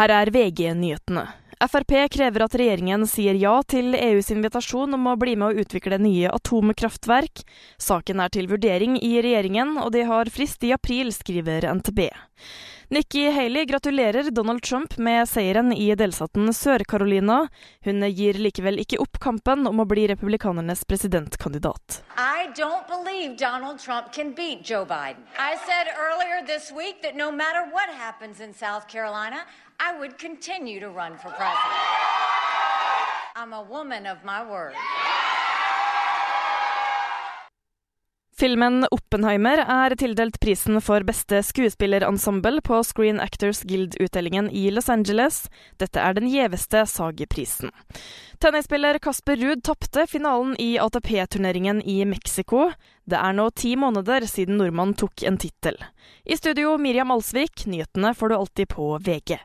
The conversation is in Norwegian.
Her er VG-nyhetene. Frp krever at regjeringen sier ja til EUs invitasjon om å bli med å utvikle nye atomkraftverk. Saken er til vurdering i regjeringen, og de har frist i april, skriver NTB. Nikki Haley gratulerer Donald Trump med seieren i delstaten Sør-Carolina. Hun gir likevel ikke opp kampen om å bli republikanernes presidentkandidat. I don't believe Donald Trump can beat Joe Biden. I said earlier this week that no matter what happens in South Carolina, I would continue to run for president. I'm a woman of my word. Filmen 'Oppenheimer' er tildelt prisen for beste skuespillerensemble på Screen Actors Guild-utdelingen i Los Angeles. Dette er den gjeveste Sagi-prisen. Tennisspiller Kasper Ruud tapte finalen i ATP-turneringen i Mexico. Det er nå ti måneder siden nordmannen tok en tittel. I studio Miriam Alsvik, nyhetene får du alltid på VG.